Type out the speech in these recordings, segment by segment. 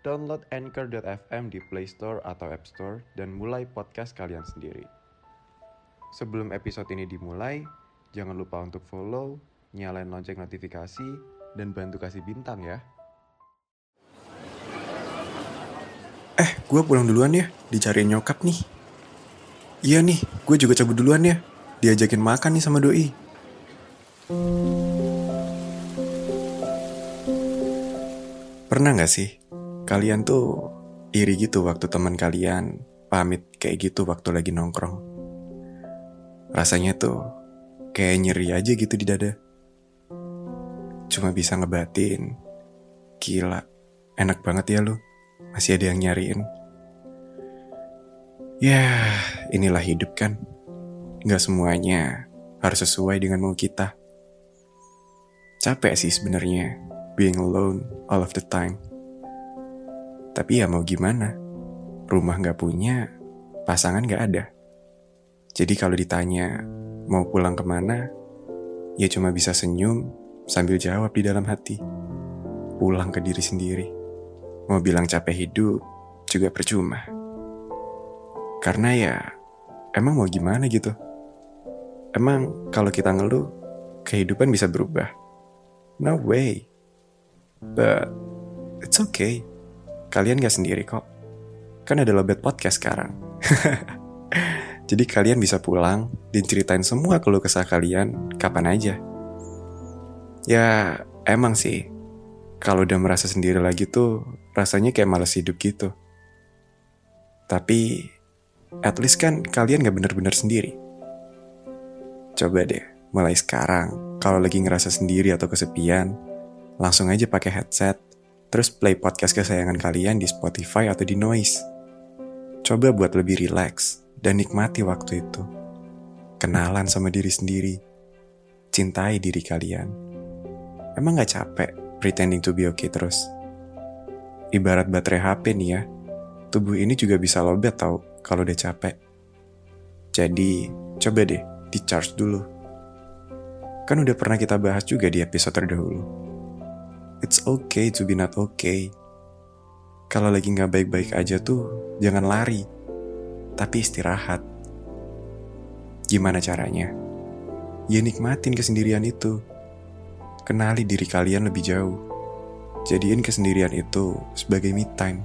Download Anchor.fm di Play Store atau App Store dan mulai podcast kalian sendiri. Sebelum episode ini dimulai, jangan lupa untuk follow, nyalain lonceng notifikasi, dan bantu kasih bintang ya. Eh, gue pulang duluan ya, dicariin nyokap nih. Iya nih, gue juga cabut duluan ya, diajakin makan nih sama doi. Pernah gak sih, kalian tuh iri gitu waktu teman kalian pamit kayak gitu waktu lagi nongkrong? Rasanya tuh kayak nyeri aja gitu di dada. Cuma bisa ngebatin, gila, enak banget ya lu masih ada yang nyariin. Ya, inilah hidup kan. Gak semuanya harus sesuai dengan mau kita. Capek sih sebenarnya being alone all of the time. Tapi ya mau gimana? Rumah gak punya, pasangan gak ada. Jadi kalau ditanya mau pulang ke mana, ya cuma bisa senyum sambil jawab di dalam hati. Pulang ke diri sendiri. Mau bilang capek hidup juga percuma. Karena ya emang mau gimana gitu. Emang kalau kita ngeluh, kehidupan bisa berubah. No way. But it's okay. Kalian gak sendiri kok. Kan ada Lobet Podcast sekarang. Jadi kalian bisa pulang dan ceritain semua keluh kesah kalian kapan aja. Ya emang sih, kalau udah merasa sendiri lagi tuh rasanya kayak males hidup gitu. Tapi at least kan kalian gak bener-bener sendiri. Coba deh, mulai sekarang, kalau lagi ngerasa sendiri atau kesepian, langsung aja pakai headset, terus play podcast kesayangan kalian di Spotify atau di Noise. Coba buat lebih relax dan nikmati waktu itu. Kenalan sama diri sendiri. Cintai diri kalian. Emang gak capek pretending to be okay terus? Ibarat baterai HP nih ya, tubuh ini juga bisa lobet tau kalau udah capek. Jadi, coba deh di-charge dulu. Kan udah pernah kita bahas juga di episode terdahulu. It's okay to be not okay. Kalau lagi nggak baik-baik aja tuh, jangan lari, tapi istirahat. Gimana caranya? Ya nikmatin kesendirian itu. Kenali diri kalian lebih jauh. Jadiin kesendirian itu sebagai me time,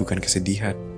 bukan kesedihan.